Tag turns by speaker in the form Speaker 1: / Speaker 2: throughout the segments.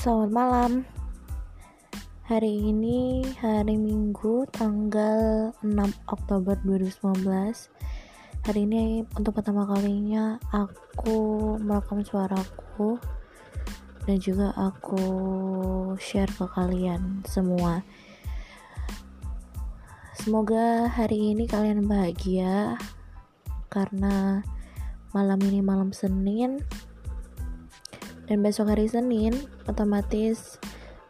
Speaker 1: Selamat malam. Hari ini hari Minggu tanggal 6 Oktober 2019. Hari ini untuk pertama kalinya aku merekam suaraku dan juga aku share ke kalian semua. Semoga hari ini kalian bahagia karena malam ini malam Senin dan besok hari Senin otomatis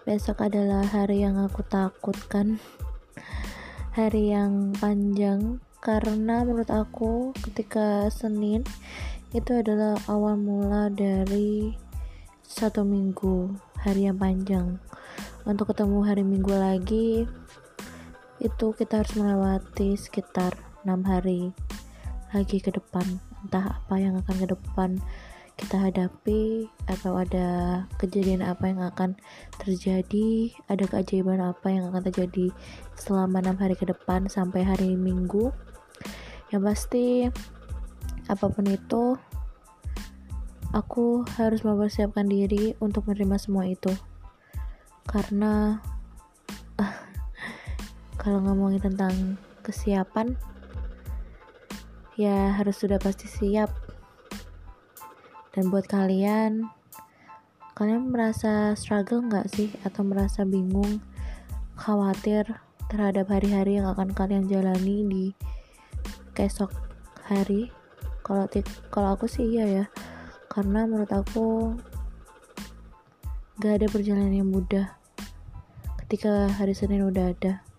Speaker 1: besok adalah hari yang aku takutkan. Hari yang panjang karena menurut aku ketika Senin itu adalah awal mula dari satu minggu hari yang panjang. Untuk ketemu hari minggu lagi itu kita harus melewati sekitar enam hari lagi ke depan. Entah apa yang akan ke depan kita hadapi atau ada kejadian apa yang akan terjadi? Ada keajaiban apa yang akan terjadi selama enam hari ke depan sampai hari minggu? Yang pasti apa pun itu aku harus mempersiapkan diri untuk menerima semua itu. Karena kalau ngomongin tentang kesiapan ya harus sudah pasti siap dan buat kalian, kalian merasa struggle nggak sih atau merasa bingung, khawatir terhadap hari-hari yang akan kalian jalani di kesok hari? Kalau kalau aku sih iya ya, karena menurut aku gak ada perjalanan yang mudah ketika hari Senin udah ada.